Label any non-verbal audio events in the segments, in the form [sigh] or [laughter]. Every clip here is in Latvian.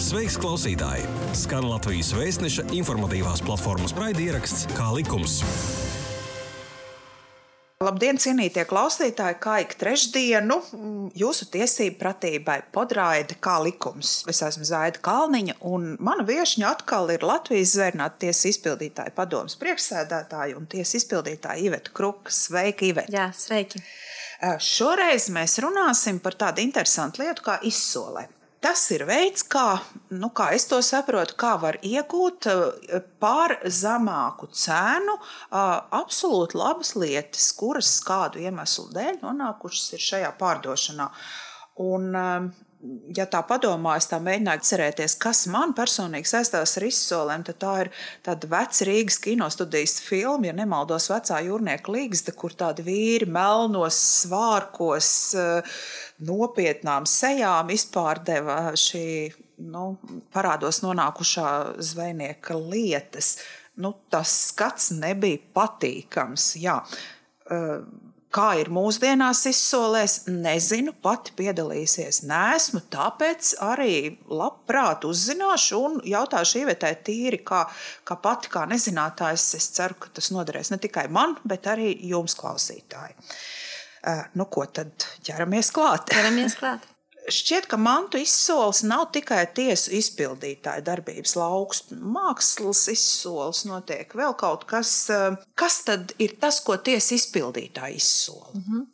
Sveiks, klausītāji! Skan Latvijas vēstneša informatīvās platformas raidieraksts Kā likums. Labdien, cienītie klausītāji! Kā ik trešdienu jūsu tiesību pratībai podraida kā likums. Es esmu Zaida Kalniņa, un mana viesņa atkal ir Latvijas zvērnāta tiesas izpildītāja padomas priekšsēdētāja un tiesas izpildītāja Iveta Kruka. Sveiki, Iveta! Jā, sveiki! Šoreiz mēs runāsim par tādu interesantu lietu kā izsolē. Tas ir veids, kā, nu, kā es to saprotu, kā var iegūt par zemāku cenu absolūti labas lietas, kuras kādu iemeslu dēļ nonākušas ir šajā pārdošanā. Un, ja tā padomā, es tā mēģināju atcerēties, kas man personīgi saistās ar izsolēm, tad tā ir tāda veca Rīgas kinostudijas filma, ja nemaldos, vecā jūrnieka līgsta, kur tādi vīri melnos svārkos, nopietnām sejām izpārdeva šī nu, parādos nonākušā zvejnieka lietas. Nu, tas skats nebija patīkams. Jā. Kā ir mūsdienās izsolēs, nezinu, pati piedalīsies. Nesmu, tāpēc arī labprāt uzzināšu un jautāšu ievietē tīri, kā, kā pati, kā nezinātājs. Es ceru, ka tas noderēs ne tikai man, bet arī jums, klausītāji. Nu, ko tad ķeramies klāt? Ķeramies klāt. Šķiet, ka mantu izsoles nav tikai tiesu izpildītāja darbības lauks. Mākslas izsoles notiek vēl kaut kas. Kas tad ir tas, ko tiesa izpildītāja izsola? Mm -hmm.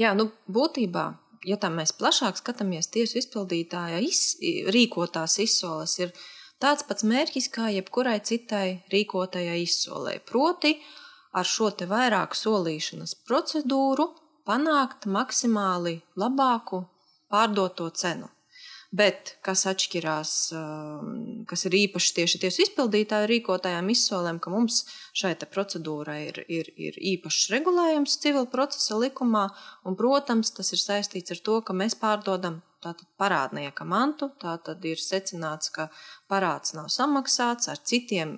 Jā, nu, būtībā, ja tā mēs plašāk skatāmies, tiesu izpildītāja iz, rīkotās izsoles ir tāds pats mērķis kā jebkurai citai rīkotajai izsolē. Proti, ar šo te vairāku solīšanas procedūru panākt maksimāli labāku pārdoto cenu. Bet kas atšķirās, um, kas ir īpaši tieši tiesu izpildītāju rīkotājām izsolēm, ka mums šai procedūrai ir, ir, ir īpašs regulējums civil procesa likumā, un, protams, tas ir saistīts ar to, ka mēs pārdodam tātad parādnieka mantu. Tātad ir secināts, ka parāds nav samaksāts, ar citiem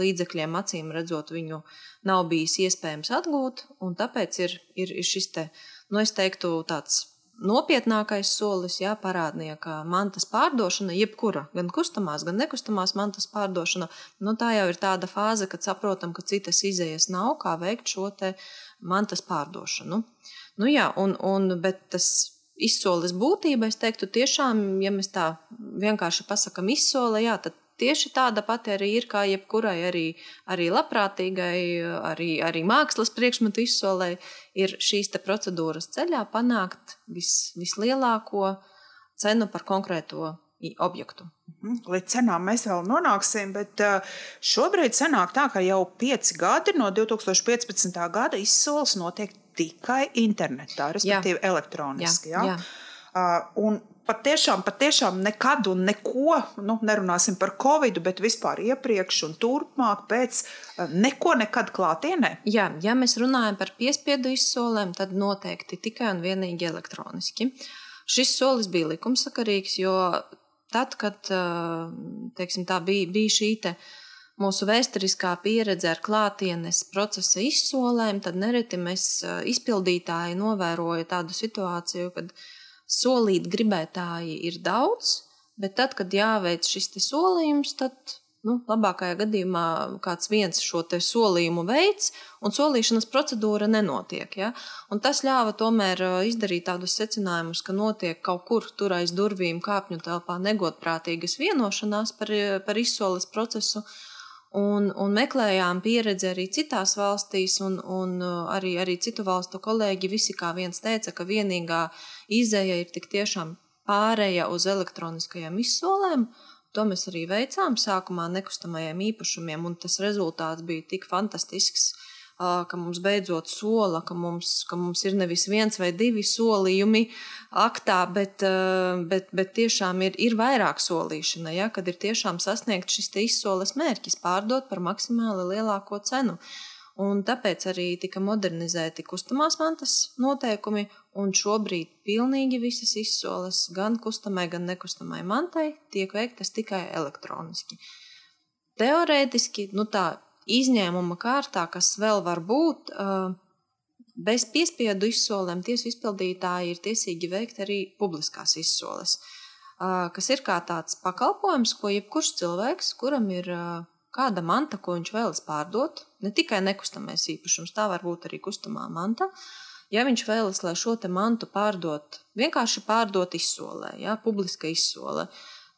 līdzekļiem, acīm redzot, viņu nav bijis iespējams atgūt, un tāpēc ir, ir, ir šis te, nu, es teiktu, tāds nopietnākais solis, jā, parādnieka mantas pārdošana, jebkura, gan kustamās, gan nekustamās mantas pārdošana, nu, tā jau ir tāda fāze, kad saprotam, ka citas izējas nav, kā veikt šo mantas pārdošanu. Nu, jā, un, un, bet tas izsoles būtība, es teiktu, tiešām, ja mēs tā vienkārši pasakam izsole, jā, tad tieši tāda pati arī ir kā jebkurai arī, arī labprātīgai, arī, arī mākslas priekšmetu izsolē, ir šīs procedūras ceļā panākt vis, vislielāko cenu par konkrēto objektu. Mhm. Līdz cenām mēs vēl nonāksim, bet šobrīd sanāk tā, ka jau pieci gadi no 2015. gada izsoles notiek tikai internetā, respektīvi jā. elektroniski. Jā, jā. Jā. Un patiešām, patiešām nekad un neko, nu, nerunāsim par covid, bet vispār iepriekš un turpmāk, pēc eh, neko nekad klātienē. Jā, ja mēs runājam par piespiedu izsolēm, tad noteikti tikai un vienīgi elektroniski. Šis solis bija likumsakarīgs, jo tad, kad eh, teiksim, tā bija, bija šī te mūsu vēsturiskā pieredze ar klātienes procesa izsolēm, tad nereti mēs eh, izpildītāji novēroja tādu situāciju, kad solīt gribētāji ir daudz, bet tad, kad jāveic šis solījums, tad nu, labākajā gadījumā kāds viens šo solījumu veids, un solīšanas procedūra nenotiek. Ja? Un tas ļāva tomēr izdarīt tādus secinājumus, ka notiek kaut kur tur aiz durvīm, kāpņu telpā negodprātīgas vienošanās par, par izsoles procesu. Un, un meklējām pieredzi arī citās valstīs, un, un arī, arī citu valstu kolēģi visi kā viens teica, ka vienīgā izēja ir tik tiešām pārēja uz elektroniskajām izsolēm. To mēs arī veicām sākumā nekustamajiem īpašumiem, un tas rezultāts bija tik fantastisks, ka mums beidzot sola, ka mums, ka mums ir nevis viens vai divi solījumi aktā, bet, bet, bet tiešām ir, ir vairāk solīšana, ja, kad ir tiešām sasniegts šis izsoles mērķis pārdot par maksimāli lielāko cenu. Un tāpēc arī tika modernizēti kustamās mantas noteikumi, un šobrīd pilnīgi visas izsoles, gan kustamai, gan nekustamai mantai, tiek veiktas tikai elektroniski. Teorētiski, nu tā izņēmuma kārtā, kas vēl var būt, bez piespiedu izsolēm tiesu izpildītāji ir tiesīgi veikt arī publiskās izsoles. kas ir kā tāds pakalpojums, ko jebkurš cilvēks, kuram ir kāda manta, ko viņš vēlas pārdot, ne tikai nekustamais īpašums, tā var būt arī kustamā manta. Ja viņš vēlas, lai šo mantu pārdot, vienkārši pārdot izsolē, ja, publiska izsolē,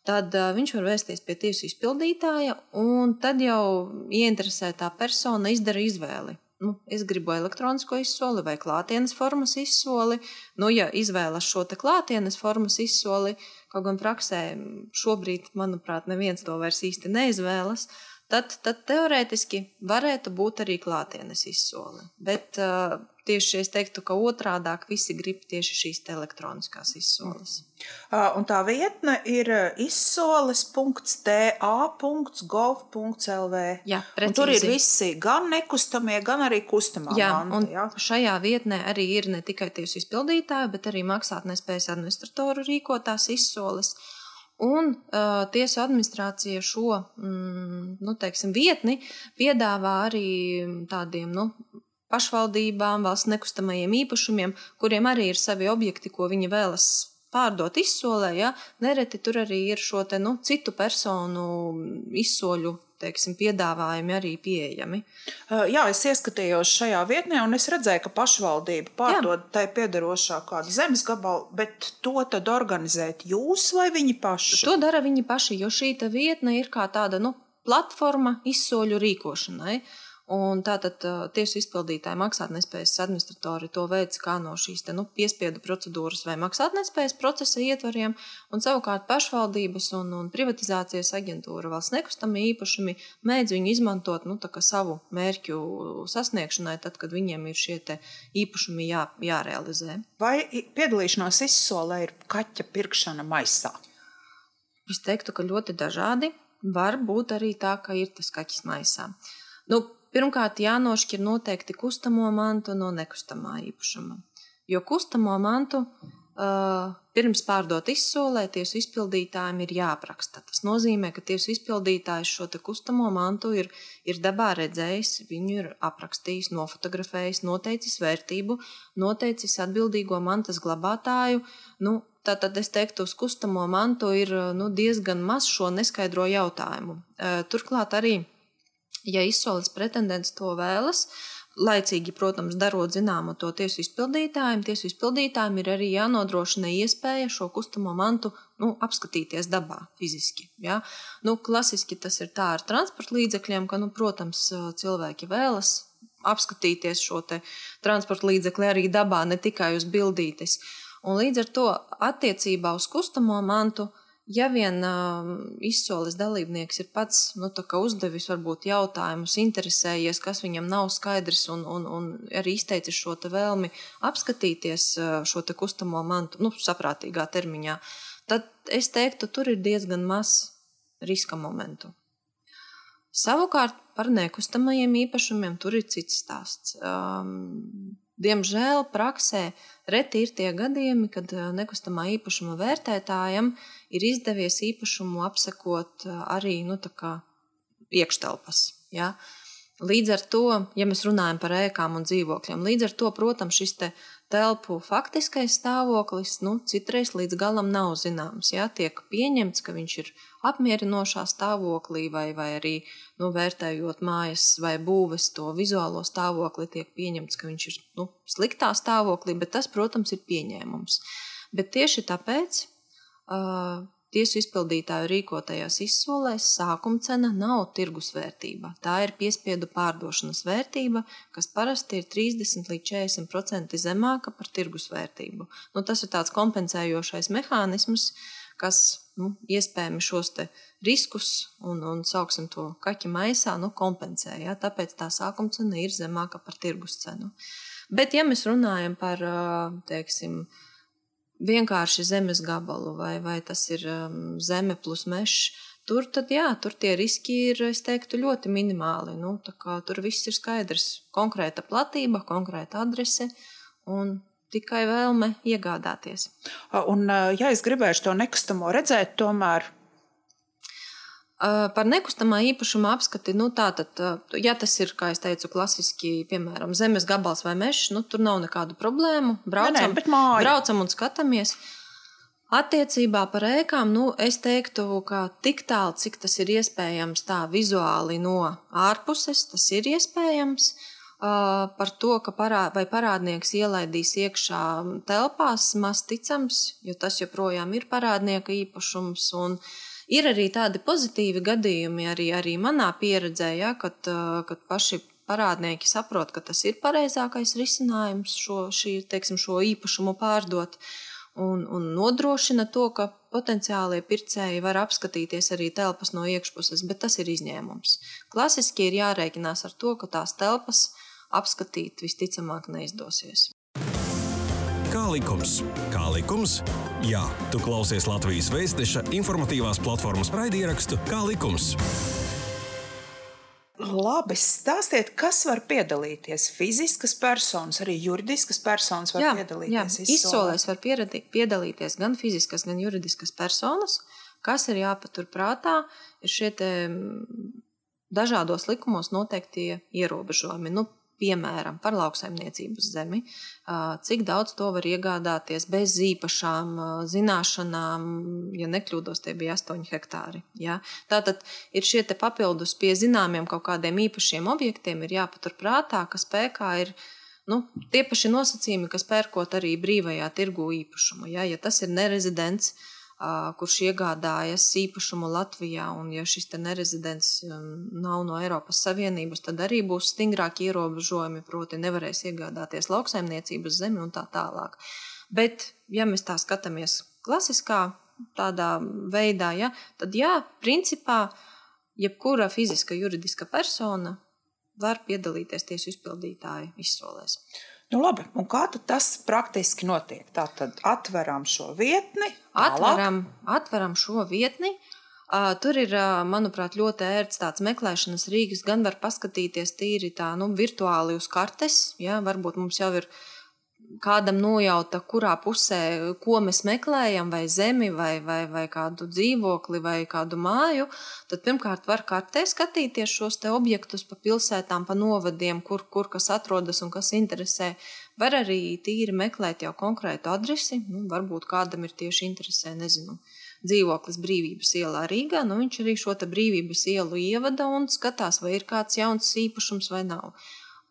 tad uh, viņš var vērsties pie tiesu izpildītāja, un tad jau ieinteresētā persona izdara izvēli nu, es gribu elektronisko izsoli vai klātienes formas izsoli. Nu, ja izvēlas šo klātienes formas izsoli, kaut gan praksē šobrīd, manuprāt, neviens to vairs īsti neizvēlas, tad, tad teorētiski varētu būt arī klātienes izsole. Bet uh, tieši es teiktu, ka otrādāk visi grib tieši šīs elektroniskās izsoles. Un tā vietne ir izsoles.ta.gov.lv. Jā, precīzi. tur ir visi gan nekustamie, gan arī kustamā jā, manta. Un jā. Šajā vietnē arī ir ne tikai tiesu izpildītāji, bet arī maksātnespējas administratoru rīkotās izsoles. Un uh, tiesu administrācija šo mm, nu, teiksim, vietni piedāvā arī tādiem nu, pašvaldībām, valsts nekustamajiem īpašumiem, kuriem arī ir savi objekti, ko viņi vēlas pārdot izsolē. Ja? Nereti tur arī ir šo te, nu, citu personu izsoļu teiksim, piedāvājumi arī pieejami. Jā, es ieskatījos šajā vietnē, un es redzēju, ka pašvaldība pārdod tai piedarošā kādu zemes gabalu, bet to tad organizēt jūs vai viņi paši? To dara viņi paši, jo šī vietne ir kā tāda nu, platforma izsoļu rīkošanai. Un tātad tiesu izpildītāji, maksātnespējas administratori to veids kā no šīs te, nu, piespiedu procedūras vai maksātnespējas procesa ietvariem, un savukārt pašvaldības un, un privatizācijas aģentūra valsts nekustamie īpašumi mēdz viņu izmantot nu, savu mērķu sasniegšanai, tad, kad viņiem ir šie īpašumi jā, jārealizē. Vai piedalīšanās izsolē ir kaķa pirkšana maisā? Es teiktu, ka ļoti dažādi. Var būt arī tā, ka ir tas kaķis maisā. Nu, Pirmkārt, jānošķir noteikti kustamo mantu no nekustamā īpašuma. Jo kustamo mantu uh, pirms pārdot izsolē, tiesu izpildītājiem ir jāapraksta. Tas nozīmē, ka tiesu izpildītājs šo kustamo mantu ir, ir dabā redzējis, viņu ir aprakstījis, nofotografējis, noteicis vērtību, noteicis atbildīgo mantas glabātāju. Nu, Tātad es teiktu, uz kustamo mantu ir nu, diezgan maz šo neskaidro jautājumu. Turklāt arī Ja izsoles pretendents to vēlas, laicīgi, protams, darot zināmu to tiesu izpildītājiem, tiesu izpildītājiem ir arī jānodrošina iespēja šo kustamo mantu nu, apskatīties dabā fiziski. Ja? Nu, klasiski tas ir tā ar transporta līdzekļiem, ka, nu, protams, cilvēki vēlas apskatīties šo transporta līdzekli arī dabā, ne tikai uz bildītes. Un līdz ar to attiecībā uz kustamo mantu Ja vien uh, izsoles dalībnieks ir pats nu, uzdevis varbūt jautājumus, interesējies, kas viņam nav skaidrs, un, un, un arī izteicis šo vēlmi apskatīties šo kustamo mantu nu, saprātīgā termiņā, tad es teiktu, tur ir diezgan maz riska momentu. Savukārt par nekustamajiem īpašumiem tur ir cits stāsts. Um, Diemžēl praksē reti ir tie gadījumi, kad nekustamā īpašuma vērtētājam ir izdevies īpašumu apsekot uh, arī nu, iekštelpas. Ja? Līdz ar to, ja mēs runājam par ēkām un dzīvokļiem, līdz ar to, protams, šis te telpu faktiskais stāvoklis nu, citreiz līdz galam nav zināms. Jā, tiek pieņemts, ka viņš ir apmierinošā stāvoklī, vai, vai arī nu, vērtējot mājas vai būves to vizuālo stāvokli, tiek pieņemts, ka viņš ir nu, sliktā stāvoklī, bet tas, protams, ir pieņēmums. Bet tieši tāpēc uh, Tiesu izpildītāju rīkotajās izsolēs sākuma cena nav tirgus vērtība. Tā ir piespiedu pārdošanas vērtība, kas parasti ir 30 līdz 40% zemāka par tirgus vērtību. Nu, tas ir tāds kompensējošais mehānisms, kas nu, iespējami šos riskus un, un sauksim to kaķa maisā, nu, kompensē. Ja? Tāpēc tā sākuma cena ir zemāka par tirgus cenu. Bet, ja mēs runājam par, teiksim, vienkārši zemes gabalu, vai, vai tas ir um, zeme plus mežs. Tur, tad, jā, tur tie riski ir teiktu, ļoti minimāli. Nu, tur viss ir skaidrs. Konkrēta platība, konkrēta adrese un tikai vēlme iegādāties. Un, ja es gribēšu to nekustamo redzēt, tomēr Par nekustamā īpašuma apskati, nu, tātad, ja tas ir, kā jau teicu, klasiski, piemēram, zemes gabals vai mežs, nu, tur nav nekādu problēmu. Braucam, ne, ne, braucam un skatāmies. Attiecībā par ēkām, nu, es teiktu, ka tik tālu, cik tas ir iespējams, tā vizuāli no ārpuses, tas ir iespējams. Uh, par to, ka parā, parādnieks ielaidīs iekšā telpās, maz ticams, jo tas joprojām ir parādnieka īpašums. Ir arī tādi pozitīvi gadījumi, arī, arī manā pieredzē, ja, kad, uh, kad paši parādnieki saprot, ka tas ir pareizākais risinājums šo, šī, teiksim, šo īpašumu pārdot. Un, un nodrošina to, ka potenciālie pircēji var apskatīties arī telpas no iekšpuses, bet tas ir izņēmums. Klasiski ir jārēķinās ar to, ka tās telpas apskatīt visticamāk neizdosies. Kā likums? Kā likums? Jā, tu klausies Latvijas Vēstneša informatīvās platformas raidierakstu Kā likums? Labi, stāstiet, kas var piedalīties? Fiziskas personas, arī juridiskas personas var jā, piedalīties. Jā, izsolēs var piedalīties gan fiziskas, gan juridiskas personas. Kas ir jāpatur prātā, ir šie dažādos likumos noteiktie ierobežojumi. Nu, piemēram, par lauksaimniecības zemi, cik daudz to var iegādāties bez īpašām zināšanām, ja nekļūdos, tie bija 8 hektāri. Ja? Tātad ir šie papildus pie zināmiem kaut kādiem īpašiem objektiem, ir jāpaturprātā, ka spēkā ir nu, tie paši nosacījumi, kas pērkot arī brīvajā tirgu īpašumu. Ja, ja tas ir nerezidents, uh, kurš iegādājas īpašumu Latvijā, un ja šis nerezidents nav no Eiropas Savienības, tad arī būs stingrāki ierobežojumi, proti nevarēs iegādāties lauksaimniecības zemi un tā tālāk. Bet, ja mēs tā skatāmies klasiskā tādā veidā, ja, tad jā, principā jebkura fiziska, juridiska persona var piedalīties tiesu izpildītāju izsolēs. Nu, labi, un kā tas praktiski notiek? Tā tad atveram šo vietni. Atveram, atveram šo vietni. Uh, tur ir, uh, manuprāt, ļoti ērts tāds meklēšanas rīks. Gan var paskatīties tīri tā, nu, virtuāli uz kartes. Ja? Varbūt mums jau ir uh, kādam nojauta, kurā pusē, ko mēs meklējam, vai zemi, vai, vai, vai kādu dzīvokli, vai kādu māju, tad pirmkārt var kartē skatīties šos objektus pa pilsētām, pa novadiem, kur, kur kas atrodas un kas interesē. Var arī tīri meklēt jau konkrētu adresi, nu, varbūt kādam ir tieši interesē, nezinu. Dzīvoklis Brīvības ielā Rīgā, nu viņš arī šo brīvības ielu ievada un skatās, vai ir kāds jauns īpašums vai nav.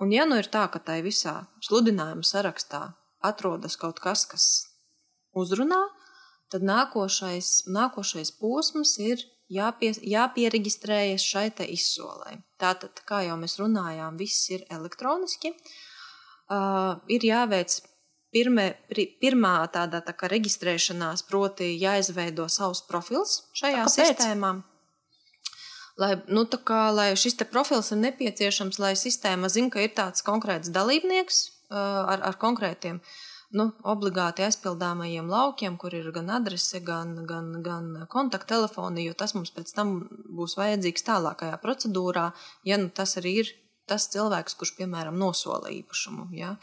Un, ja nu ir tā, ka tai visā sludinājuma sarakstā atrodas kaut kas, kas uzrunā, tad nākošais, nākošais posms ir jāpie, jāpiereģistrējas šai izsolē. Tātad, kā jau mēs runājām, viss ir elektroniski. Uh, ir jāveic pirmē, pirmā tāda tā kā reģistrēšanās, proti, jāizveido savs profils šajā sistēmā lai, nu, kā, lai šis profils ir nepieciešams, lai sistēma zinātu, ka ir tāds konkrēts dalībnieks ar, ar konkrētiem. Nu, obligāti aizpildāmajiem laukiem, kur ir gan adrese, gan, gan, gan kontakttelefoni, jo tas mums pēc tam būs vajadzīgs tālākajā procedūrā, ja nu, tas arī ir tas cilvēks, kurš, piemēram, nosola īpašumu. Ja?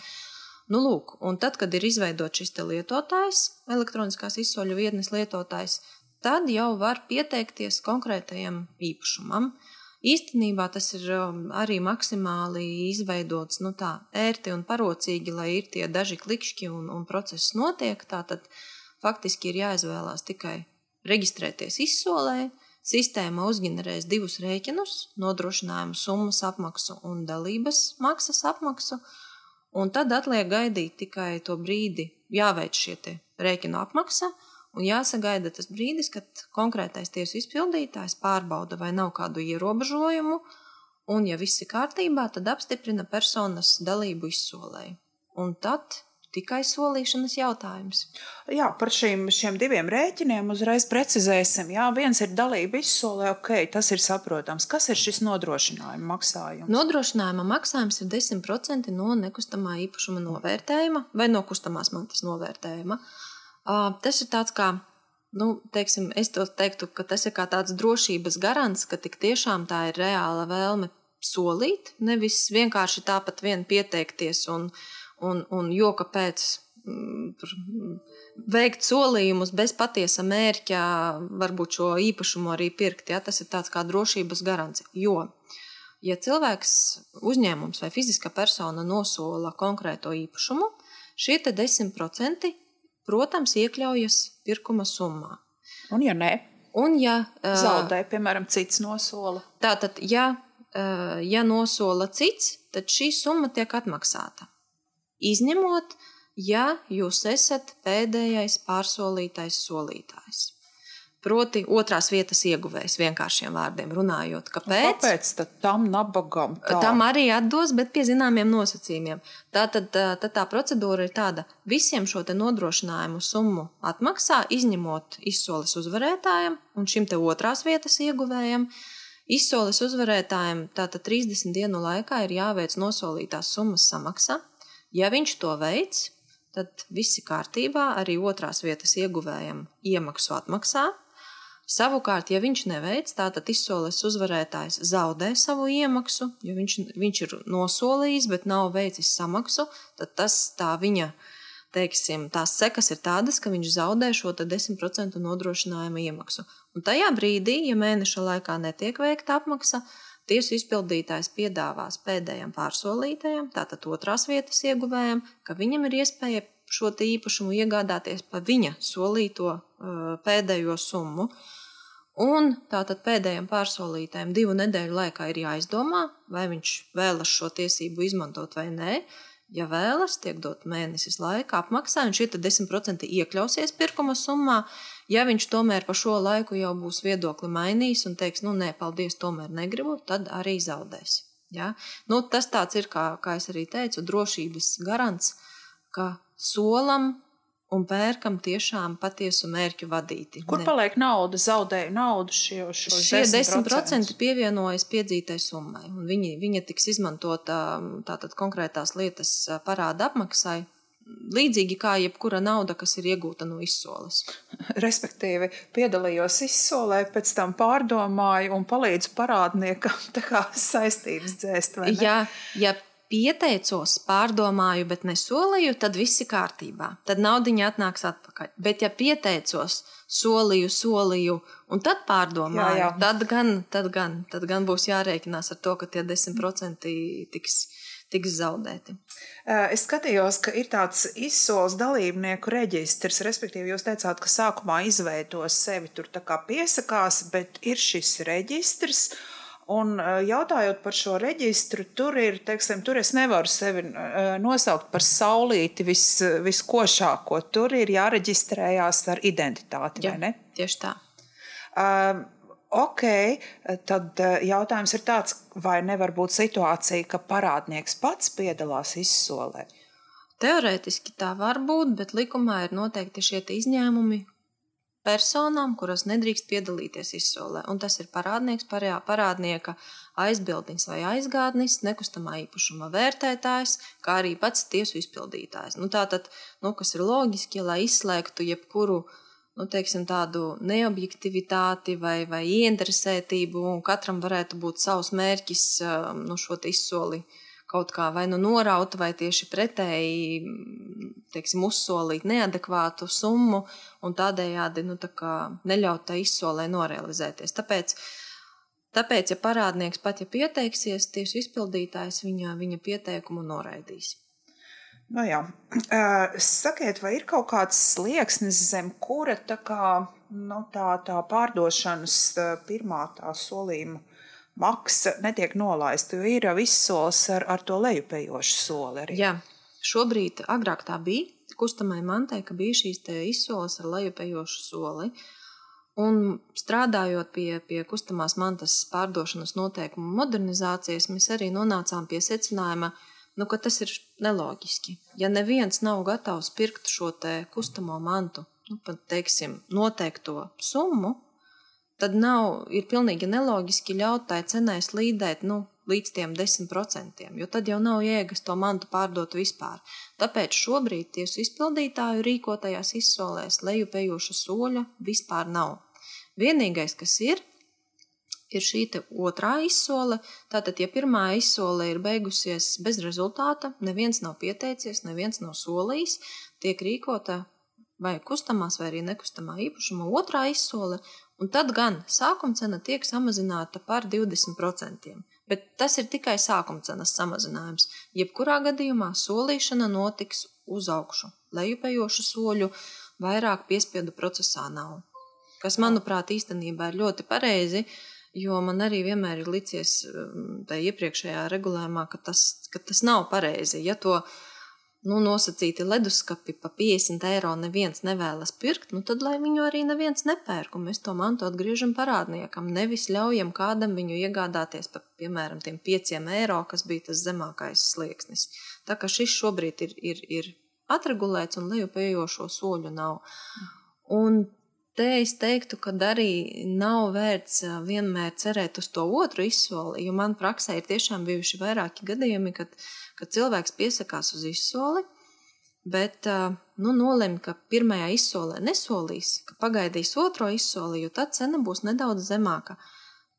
Nu, lūk, un tad, kad ir izveidots šis lietotājs, elektroniskās izsoļu vietnes lietotājs, tad jau var pieteikties konkrētajam īpašumam. Īstenībā tas ir um, arī maksimāli izveidots nu, tā, ērti un parocīgi, lai ir tie daži klikšķi un, un process notiek. Tātad faktiski ir jāizvēlās tikai reģistrēties izsolē. Sistēma uzģenerēs divus rēķinus - nodrošinājumu summas apmaksu un dalības maksas apmaksu. Un tad atliek gaidīt tikai to brīdi, jāveic šie rēķinu apmaksa, Un jāsagaida tas brīdis, kad konkrētais tiesu izpildītājs pārbauda, vai nav kādu ierobežojumu, un, ja viss ir kārtībā, tad apstiprina personas dalību izsolē. Un tad tikai solīšanas jautājums. Jā, par šīm, šiem diviem rēķiniem uzreiz precizēsim. Jā, viens ir dalība izsolē, ok, tas ir saprotams. Kas ir šis nodrošinājuma maksājums? Nodrošinājuma maksājums ir 10% no nekustamā īpašuma novērtējuma vai no kustamās mantas novērtējuma. Uh, Tas ir tāds kā, nu, teiksim, es to teiktu, ka tas ir kā tāds drošības garants, ka tik tiešām tā ir reāla vēlme solīt, nevis vienkārši tāpat vien pieteikties un, un, un joka pēc mm, veikt solījumus bez patiesa mērķa, varbūt šo īpašumu arī pirkt. Ja? Tas ir tāds kā drošības garants. Jo, ja cilvēks, uzņēmums vai fiziska persona nosola konkrēto īpašumu, šie 10% protams, iekļaujas pirkuma summā. Un, ja nē, Un, ja, ā, zaudē, piemēram, cits nosola. Tātad, ja, ā, ja nosola cits, tad šī summa tiek atmaksāta. Izņemot, ja jūs esat pēdējais pārsolītais solītājs. Proti, otrās vietas ieguvējs, vienkāršiem vārdiem runājot. Kāpēc? Kāpēc tad tam nabagam tā? Tam arī atdos, bet pie zināmiem nosacījumiem. Tātad tā, tā, tā procedūra ir tāda, visiem šo nodrošinājumu summu atmaksā, izņemot izsoles uzvarētājiem un šim te otrās vietas ieguvējiem. Izsoles uzvarētājiem tātad 30 dienu laikā ir jāveic nosolītās summas samaksa. Ja viņš to veids, tad viss ir kārtībā, arī otrās vietas ieguvējiem iemaksu atmaksā. Savukārt, ja viņš neveic, tātad izsoles uzvarētājs zaudē savu iemaksu, jo viņš, viņš ir nosolījis, bet nav veicis samaksu, tad tas tā viņa, teiksim, tās sekas ir tādas, ka viņš zaudē šo te 10% nodrošinājuma iemaksu. Un tajā brīdī, ja mēneša laikā netiek veikta apmaksa, tiesu izpildītājs piedāvās pēdējiem pārsolītajam, tātad otrās vietas ieguvējam, ka viņam ir iespēja šo īpašumu iegādāties pa viņa solīto uh, pēdējo summu. Un tātad pēdējiem pārsolītājiem divu nedēļu laikā ir jāizdomā, vai viņš vēlas šo tiesību izmantot vai nē. Ja vēlas, tiek dot mēnesis laika apmaksā, un šie 10% iekļausies pirkuma summā. Ja viņš tomēr pa šo laiku jau būs viedokli mainījis un teiks, nu nē, paldies, tomēr negribu, tad arī zaudēs. Ja? Nu, tas tāds ir, kā, kā es arī teicu, drošības garants, ka solam un pērkam tiešām patiesu mērķu vadīti. Kur Ne- paliek nauda? Zaudēju naudu šie, šos Šie 10% 10%. pievienojas piedzītai summai, un viņi, viņa tiks izmantota tātad konkrētās lietas parāda apmaksai, līdzīgi kā jebkura nauda, kas ir iegūta no izsoles. [laughs] Respektīvi, piedalījos izsolē, pēc tam pārdomāju un palīdzu parādniekam [laughs] saistības dzēst. Ja, ja pieteicos, pārdomāju, bet nesolīju, tad viss ir kārtībā. Tad naudiņa atnāks atpakaļ. Bet, ja pieteicos, solīju, solīju, un tad pārdomāju, Jā, jā. Tad, gan, tad, gan, tad gan būs jārēķinās ar to, ka tie 10% tiks, tiks zaudēti. Es skatījos, ka ir tāds izsoles dalībnieku reģistrs. Respektīvi, jūs teicāt, ka sākumā izveidos sevi tur piesakās, bet ir šis reģistrs. Un eh, jautājot par šo reģistru, tur ir, teiksim, tur es nevaru sevi eh, nosaukt par saulīti vis, viskošāko. Tur ir jāreģistrējās ar identitāti, vai ne? tieši tā. Um, ok, tad jautājums ir tāds, vai nevar būt situācija, ka parādnieks pats piedalās izsolē? Teorētiski tā var būt, bet likumā ir noteikti šie izņēmumi personām, kuras nedrīkst piedalīties izsolē. Un tas ir parādnieks, parā- parādnieka aizbildnis vai aizgādnis, nekustamā īpašuma vērtētājs, kā arī pats tiesu izpildītājs. Nu, tātad, nu, kas ir loģiski, lai izslēgtu jebkuru nu, teiksim, tādu neobjektivitāti vai, vai ieinteresētību, un katram varētu būt savs mērķis um, nu, šo izsoli kaut kā vai nu noraut, vai tieši pretēji teiksim, uzsolīt neadekvātu summu un tādējādi nu, tā neļaut tai izsolē norealizēties. Tāpēc, tāpēc, ja parādnieks pat ja pieteiksies, tieši izpildītājs viņa, viņa pieteikumu noraidīs. Nu, jā. Sakiet, vai ir kaut kāds slieksnis, zem kura tā, kā, nu, tā, tā pārdošanas pirmā tā solījuma maksa netiek nolaista? Jo ir jau izsoles ar, ar to lejupējošu soli arī. Jā, šobrīd, agrāk tā bija kustamai mantai, ka bija šīs izsoles ar lejupējošu soli. Un strādājot pie, pie kustamās mantas pārdošanas noteikumu modernizācijas, mēs arī nonācām pie secinājuma, nu, ka tas ir neloģiski. Ja neviens nav gatavs pirkt šo kustamo mantu, nu, pat teiksim, noteikto summu, tad nav, ir pilnīgi neloģiski ļaut tai cenai slīdēt nu, līdz tiem 10%, jo tad jau nav jēgas to mantu pārdot vispār. Tāpēc šobrīd tiesu izpildītāju rīkotajās izsolēs lejupējoša soļa vispār nav. Vienīgais, kas ir, ir šī otrā izsole. Tātad, ja pirmā izsole ir beigusies bez rezultāta, neviens nav pieteicies, neviens nav solījis, tiek rīkota vai kustamās, vai arī nekustamā īpašuma otrā izsole, un tad gan sākuma cena tiek samazināta par 20%. Bet tas ir tikai sākuma cenas samazinājums. Jebkurā gadījumā solīšana notiks uz augšu. lejupējošu soļu, vairāk piespiedu procesā nav. Kas, manuprāt, īstenībā ir ļoti pareizi, jo man arī vienmēr ir licies um, tajā iepriekšējā regulējumā, ka tas, ka tas nav pareizi. Ja to nu, nosacīti leduskapi pa 50 eiro neviens nevēlas pirkt, nu, tad lai viņu arī neviens nepērk. Un mēs to mantu atgriežam parādniekam. Nevis ļaujam kādam viņu iegādāties par, piemēram, tiem 5 eiro, kas bija tas zemākais slieksnis. Tā kā šis šobrīd ir, ir, ir atregulēts un lejupējošo soļu nav. Un te es teiktu, ka arī nav vērts vienmēr cerēt uz to otru izsoli, jo man praksē ir tiešām bijuši vairāki gadījumi, kad kad cilvēks piesakās uz izsoli, bet nu, nolemj, ka pirmajā izsolē nesolīs, ka pagaidīs otro izsoli, jo tad cena būs nedaudz zemāka.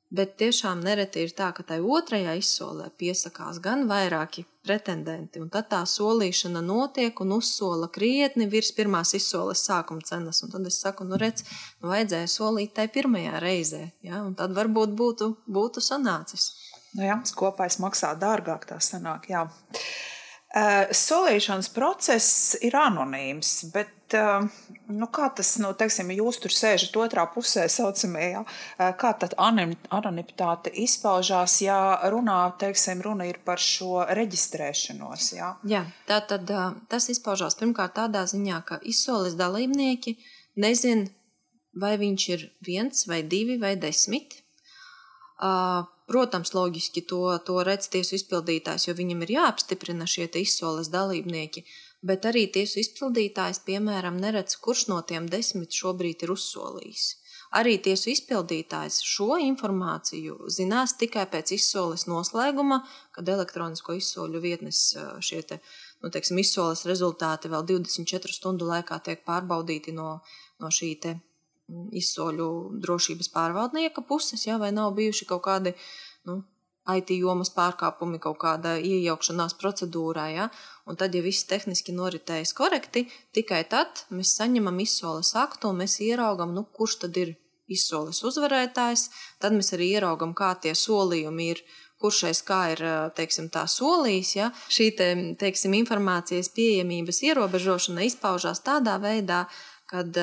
Bet tiešām nereti ir tā, ka tai otrajā izsolē piesakās gan vairāki pretendenti, un tad tā solīšana notiek un uzsola krietni virs pirmās izsoles sākuma cenas. Un tad es saku, nu redz, nu vajadzēja solīt tai pirmajā reizē, ja? un tad varbūt būtu, būtu sanācis. Nu, jā, kopā maksā dārgāk, tā sanāk. Jā. Uh, solīšanas process ir anonīms, bet uh, nu, kā tas, nu, teiksim, jūs tur sēžat otrā pusē, saucamajā, uh, kā tad anonimitāte izpaužās, ja runā, teiksim, runa ir par šo reģistrēšanos? Jā, jā tā tad tas izpaužās pirmkārt tādā ziņā, ka izsoles dalībnieki nezin, vai viņš ir viens vai divi vai desmit. Uh, Protams, loģiski to, to redz tiesu izpildītājs, jo viņam ir jāapstiprina šie izsoles dalībnieki, bet arī tiesu izpildītājs, piemēram, neredz, kurš no tiem desmit šobrīd ir uzsolījis. Arī tiesu izpildītājs šo informāciju zinās tikai pēc izsoles noslēguma, kad elektronisko izsoļu vietnes šie te, nu, teiksim, izsoles rezultāti vēl 24 stundu laikā tiek pārbaudīti no, no šī te izsoļu drošības pārvaldnieka puses, ja, vai nav bijuši kaut kādi nu, IT jomas pārkāpumi, kaut kāda iejaukšanās procedūrā. Ja, un tad, ja viss tehniski noritējas korekti, tikai tad mēs saņemam izsoles aktu un mēs ieraugam, nu, kurš tad ir izsoles uzvarētājs. Tad mēs arī ieraugam, kā tie solījumi ir kurš aiz kā ir teiksim, tā solījis. Ja? Šī te, teiksim, informācijas pieejamības ierobežošana izpaužās tādā veidā, kad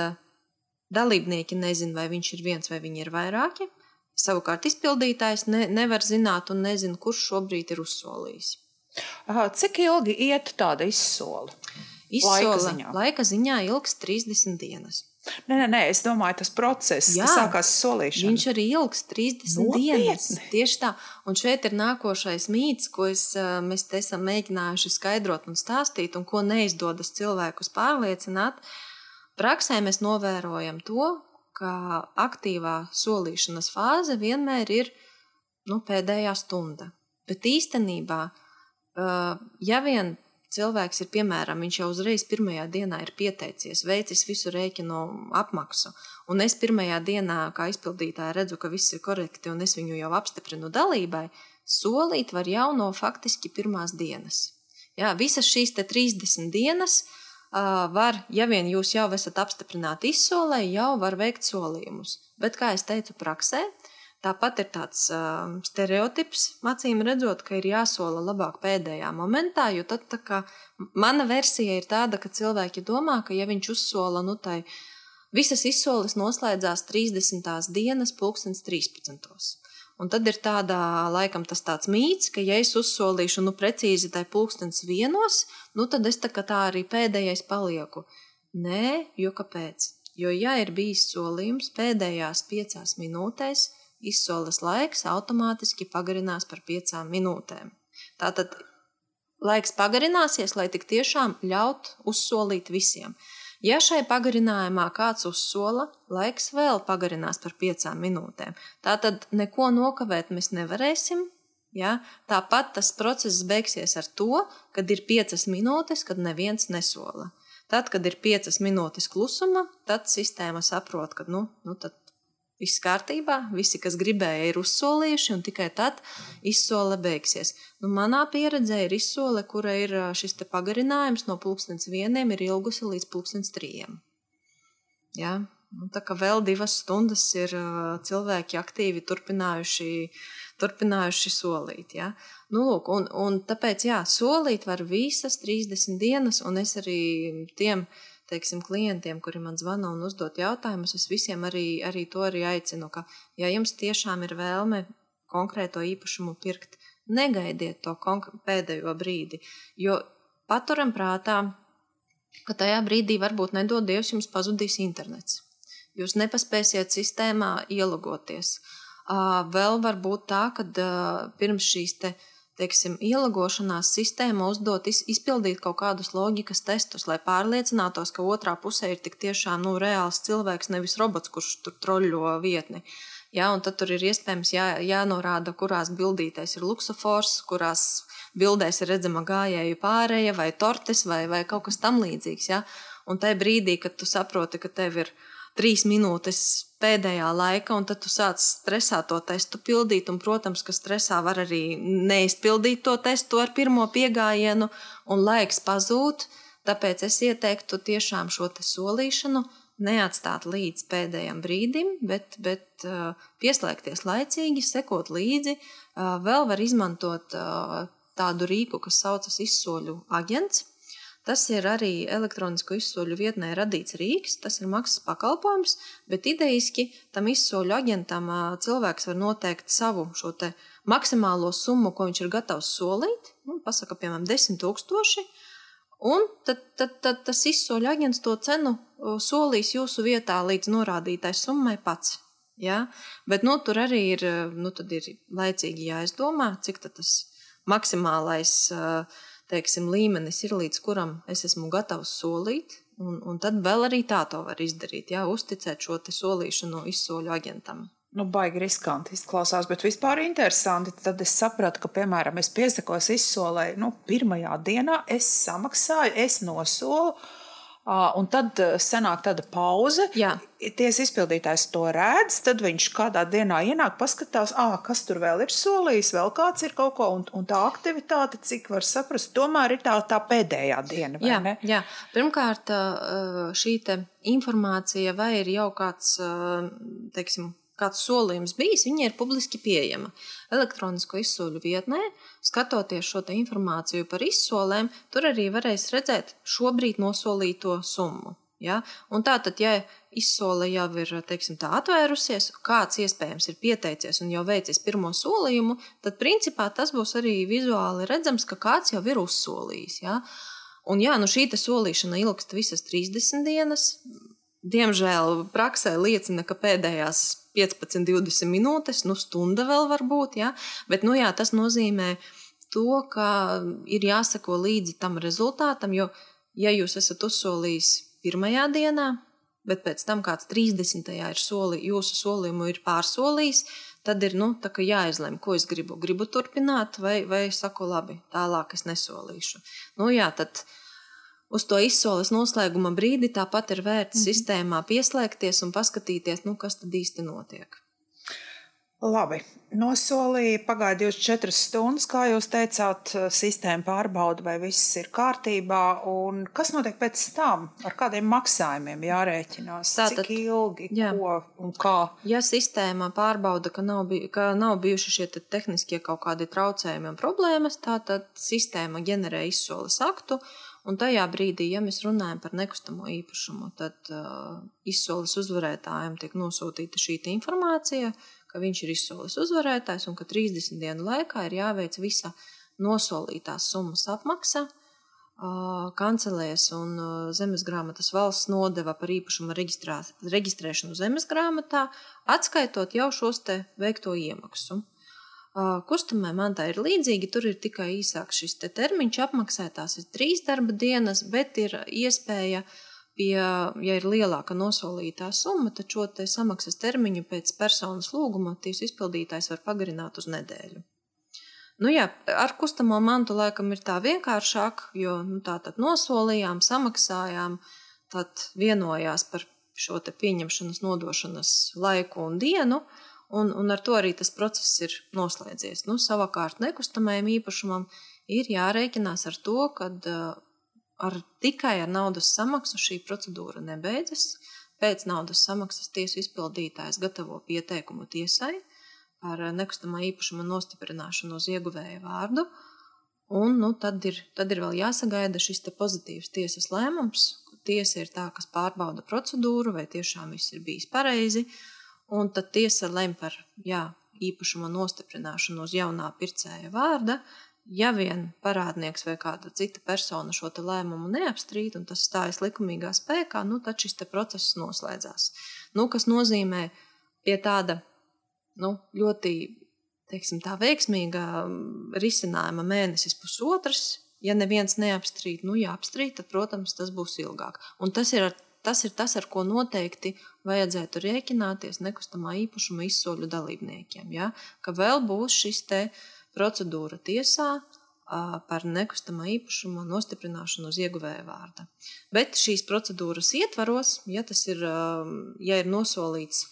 Dalībnieki nezina, vai viņš ir viens vai viņi ir vairāki. Savukārt izpildītājs ne, nevar zināt un nezina, kurš šobrīd ir uzsolījis. Cik ilgi iet tāda izsola? Izsola laika ziņā, laika ziņā ilgs 30 dienas. Nē, nē, nē, es domāju, tas process, Jā, kas sākās solīšana. Viņš arī ilgs 30 Nopietni. dienas. Tieši tā. Un šeit ir nākošais mīts, ko es, mēs esam mēģinājuši skaidrot un stāstīt, un ko neizdodas cilvēkus pārliecināt. Uh, Praksē mēs novērojam to, ka aktīvā solīšanas fāze vienmēr ir nu, pēdējā stunda. Bet īstenībā, ja vien cilvēks ir piemēram, viņš jau uzreiz pirmajā dienā ir pieteicies, veicis visu rēķinu apmaksu, un es pirmajā dienā, kā izpildītāja, redzu, ka viss ir korekti, un es viņu jau apstiprinu dalībai, solīt var jau no faktiski pirmās dienas. Jā, visas šīs 30 dienas uh, var, ja vien jūs jau esat apstiprināti izsolē, jau var veikt solījumus. Bet, kā jau teicu, praksē tāpat ir tāds uh, stereotips, acīm redzot, ka ir jāsola labāk pēdējā momentā, jo tad kā, mana versija ir tāda, ka cilvēki domā, ka ja viņš uzsola, nu tai visas izsoles noslēdzās 30. dienas, pulkstens 13. Un tad ir tādā, laikam, tas tāds mīts, ka, ja es uzsolīšu, nu, precīzi tai pulkstenis vienos, nu, tad es tā kā tā arī pēdējais palieku. Nē, jo kāpēc? Jo, ja ir bijis solījums pēdējās piecās minūtēs, izsoles laiks automātiski pagarinās par piecām minūtēm. Tātad laiks pagarināsies, lai tik tiešām ļaut uzsolīt visiem. Ja šai pagarinājumā kāds uzsola, laiks vēl pagarinās par piecām minūtēm. Tātad neko nokavēt mēs nevarēsim. Ja? Tāpat tas process beigsies ar to, kad ir piecas minūtes, kad neviens nesola. Tad, kad ir piecas minūtes klusuma, tad sistēma saprot, ka nu, nu, Viss kārtībā, visi, kas gribēja, ir uzsolījuši, un tikai tad izsole beigsies. Nu, manā pieredzē ir izsole, kura ir šis pagarinājums no pulkstenes vieniem, ir ilgusi līdz pulkstenes trījiem. Ja? Nu, tā kā vēl divas stundas ir cilvēki aktīvi turpinājuši, turpinājuši solīt. Ja? Nu, lūk, un, un tāpēc, jā, solīt var visas 30 dienas, un es arī tiem teiksim, klientiem, kuri man zvana un uzdod jautājumus, es visiem arī, arī to arī aicinu, ka, ja jums tiešām ir vēlme konkrēto īpašumu pirkt, negaidiet to pēdējo brīdi, jo paturam prātā, ka tajā brīdī varbūt nedod Dievs jums pazudīs internets. Jūs nepaspēsiet sistēmā ielogoties. Vēl var būt tā, ka pirms šīs te, teiksim, ielogošanās sistēma uzdot izpildīt kaut kādus loģikas testus, lai pārliecinātos, ka otrā pusē ir tik tiešām nu, reāls cilvēks, nevis robots, kurš tur troļļo vietni. Ja, tad tur ir iespējams jā, jānorāda, kurās bildītēs ir luksofors, kurās bildēs ir redzama gājēju pārēja vai tortes vai, vai kaut kas tam līdzīgs. Ja? Un tajā brīdī, kad tu saproti, ka tev ir trīs minūtes pēdējā laika, un tad tu sāc stresā to testu pildīt. Un, protams, ka stresā var arī neizpildīt to testu ar pirmo piegājienu, un laiks pazūd. Tāpēc es ieteiktu tiešām šo solīšanu neatstāt līdz pēdējam brīdim, bet, bet uh, pieslēgties laicīgi, sekot līdzi. Uh, vēl var izmantot uh, tādu rīku, kas saucas izsoļu aģents. Tas ir arī elektronisko izsoļu vietnē radīts rīks, tas ir maksas pakalpojums, bet idejiski tam izsoļu aģentam cilvēks var noteikt savu šo maksimālo summu, ko viņš ir gatavs solīt. Nu, pasaka, piemēram, 10 tūkstoši. Un tad, tad, tad tas izsoļu aģents to cenu solīs jūsu vietā līdz norādītai summai pats. Ja? Bet nu, tur arī ir, nu, ir laicīgi jāizdomā, cik tas maksimālais teiksim, līmenis ir, līdz kuram es esmu gatavs solīt. Un, un tad vēl arī tā to var izdarīt, jā, uzticēt šo solīšanu izsoļu aģentam. Nu, baigi riskanti izklausās, bet vispār interesanti. Tad es sapratu, ka, piemēram, es piesakos izsolē, nu, pirmajā dienā es samaksāju, es nosolu, Un tad sanāk tāda pauze. Jā. Tiesa izpildītājs to redz, tad viņš kādā dienā ienāk, paskatās, ah, kas tur vēl ir solījis, vēl kāds ir kaut ko, un, un tā aktivitāte, cik var saprast, tomēr ir tā, tā pēdējā diena. Jā, ne? jā, pirmkārt, šī informācija vai ir jau kāds, teiksim, kāds solījums bijis, viņa ir publiski pieejama. Elektronisko izsoļu vietnē, skatoties šo informāciju par izsolēm, tur arī varēs redzēt šobrīd nosolīto summu. Ja? Un tātad, ja izsole jau ir teiksim, atvērusies, kāds iespējams ir pieteicies un jau veicis pirmo solījumu, tad principā tas būs arī vizuāli redzams, ka kāds jau ir uzsolījis. Ja? Un jā, nu šī solīšana ilgst visas 30 dienas. Diemžēl praksē liecina, ka pēdējās 15, 20 minūtes, nu, stunda vēl var būt. Ja? Bet nu, jā, tas nozīmē to, ka ir jāsako līdzi tam rezultātam, jo, ja jūs esat uzsolījis pirmajā dienā, bet pēc tam kāds 30. ir soli, jūsu solījumu ir pārsolījis, tad ir nu, jāizlemj, ko es gribu. Gribu turpināt, vai, vai saku, labi, tālāk es nesolīšu. Nu, jā, tad, uz to izsoles noslēguma brīdi tāpat ir vērts mm -hmm. sistēmā pieslēgties un paskatīties, nu, kas tad īsti notiek. Labi, nosolīja, pagāja 24 stundas, kā jūs teicāt, sistēma pārbauda, vai viss ir kārtībā. Kas notiek pēc tam? Ar kādiem maksājumiem jārēķinās? Tātad, Cik ilgi, jā. ko un kā? Ja sistēma pārbauda, ka nav, bij, ka nav bijuši šie tehniskie kaut kādi traucējumi un problēmas, tad sistēma ģenerē izsoles aktu Un tajā brīdī, ja mēs runājam par nekustamo īpašumu, tad uh, izsoles uzvarētājiem tiek nosūtīta šī informācija, ka viņš ir izsoles uzvarētājs un ka 30 dienu laikā ir jāveic visa nosolītās summas apmaksa. Uh, kancelēs un uh, zemes grāmatas valsts nodeva par īpašumu reģistrēšanu zemes grāmatā, atskaitot jau šos te veikto iemaksu. Kustamai mantai ir līdzīgi, tur ir tikai īsāks šis te termiņš, apmaksātās ir trīs darba dienas, bet ir iespēja, pie, ja ir lielāka nosolītā summa, tad šo te samaksas termiņu pēc personas lūguma tiesu izpildītājs var pagarināt uz nedēļu. Nu jā, ar kustamo mantu laikam ir tā vienkāršāk, jo nu, tā tad nosolījām, samaksājām, tad vienojās par šo te pieņemšanas nodošanas laiku un dienu, uh, un, un ar to arī tas process ir noslēdzies. Nu, savukārt, nekustamajam īpašumam ir jārēķinās ar to, ka ar, tikai ar naudas samaksu šī procedūra nebeidzas. pēc naudas samaksas tiesu izpildītājs gatavo pieteikumu tiesai par nekustamā īpašuma nostiprināšanu uz ieguvēja vārdu. Un, nu, tad, ir, tad ir vēl jāsagaida šis pozitīvs tiesas lēmums. Tiesa ir tā, kas pārbauda procedūru, vai tiešām viss ir bijis pareizi. Un tad tiesa lem par jā, īpašuma nostiprināšanu uz jaunā pircēja vārda. Ja vien parādnieks vai kāda cita persona šo lēmumu neapstrīd un tas stājas likumīgā spēkā, nu, tad šis process noslēdzās. Nu, kas nozīmē pie tāda nu, ļoti teiksim, tā veiksmīga mm, risinājuma mēnesis, pusotrs. Ja neviens neapstrīd, nu, ja apstrīd, tad, protams, tas būs ilgāk. Un tas ir, ar, tas ir tas, ar ko noteikti vajadzētu rēķināties nekustamā īpašuma izsoļu dalībniekiem. Ja? Ka vēl būs šis procedūra tiesā par nekustamā īpašuma nostiprināšanu uz ieguvēja vārda. Bet šīs procedūras ietvaros, ja tas ir, ja ir nosolīts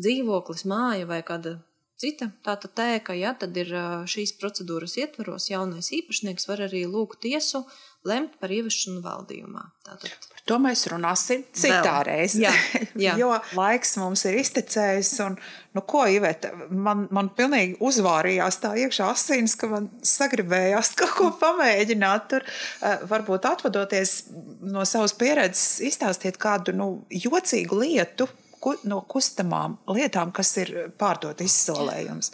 dzīvoklis, māja vai kāda cita tāda tēka, ja, tad ir šīs procedūras ietvaros jaunais īpašnieks var arī lūgt tiesu lemt par ieviešanu valdījumā. Tātad. Par to mēs runāsim citā reizē. Jā, jā. [laughs] jo laiks mums ir iztecējis. Un, nu, ko, Iveta, man, man pilnīgi uzvārījās tā iekšā asins, ka man sagribējās kaut ko pamēģināt. Tur varbūt atvadoties no savas pieredzes, izstāstiet kādu nu, jocīgu lietu, no kustamām lietām, kas ir pārdot izsolējums?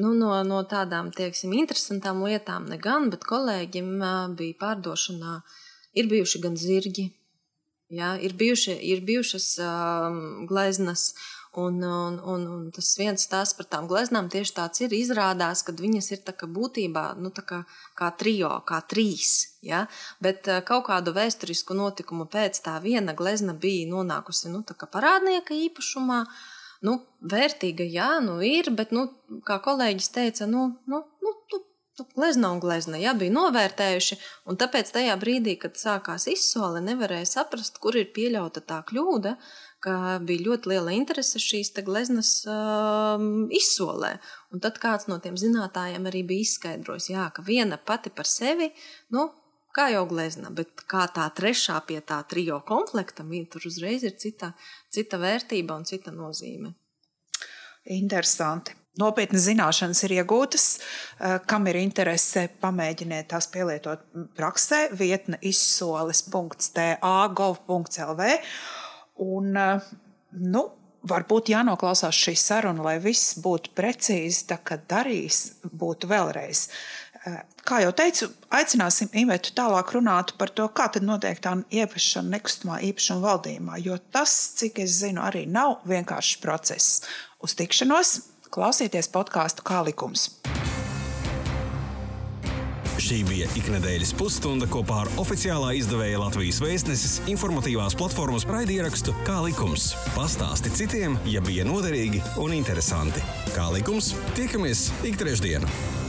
Nu, no, no tādām teiksim, interesantām lietām, ne gan, bet kolēģim bija pārdošanā. Ir bijuši gan zirgi, jā, ir, bijuši, ir bijušas um, gleznas, Un, un, un, un tas viens stāsts par tām gleznām tieši tāds ir. Izrādās, ka viņas ir būtībā nu, kā, kā trijo, kā trīs. Ja? Bet kaut kādu vēsturisku notikumu pēc tā viena glezna bija nonākusi nu, parādnieka īpašumā. Nu, vērtīga, jā, nu ir, bet, nu, kā kolēģis teica, nu, nu, nu, nu glezna un glezna ja, bija novērtējuši. Tāpēc tajā brīdī, kad sākās izsole, nevarēja saprast, kur ir pieļauta tā kļūda ka bija ļoti liela interese šīs gleznas um, izsolē. Un tad kāds no tiem zinātājiem arī bija izskaidrojis, jā, ka viena pati par sevi, nu, kā jau glezna, bet kā tā trešā pie tā trijo komplekta, tur uzreiz ir cita, cita vērtība un cita nozīme. Interesanti. Nopietnas zināšanas ir iegūtas, uh, kam ir interese, pamēģiniet tās pielietot praksē. Vietne izsoles.ta.gov.lv Un, eh, nu, varbūt jānoklausās šī saruna, lai viss būtu precīzi, tā kā darīs, būtu vēlreiz. Eh, kā jau teicu, aicināsim Ivetu tālāk runāt par to, kā tad notiek tā ieviešana nekustamā īpašuma valdījumā, jo tas, cik es zinu, arī nav vienkāršs process. Uz tikšanos klausieties podkāstu kā likums. Šī bija iknedēļas pusstunda kopā ar oficiālā izdevēja Latvijas vēstneses informatīvās platformas raidierakstu Kā likums. Pastāsti citiem, ja bija noderīgi un interesanti. Kā likums, tiekamies ik trešdienu!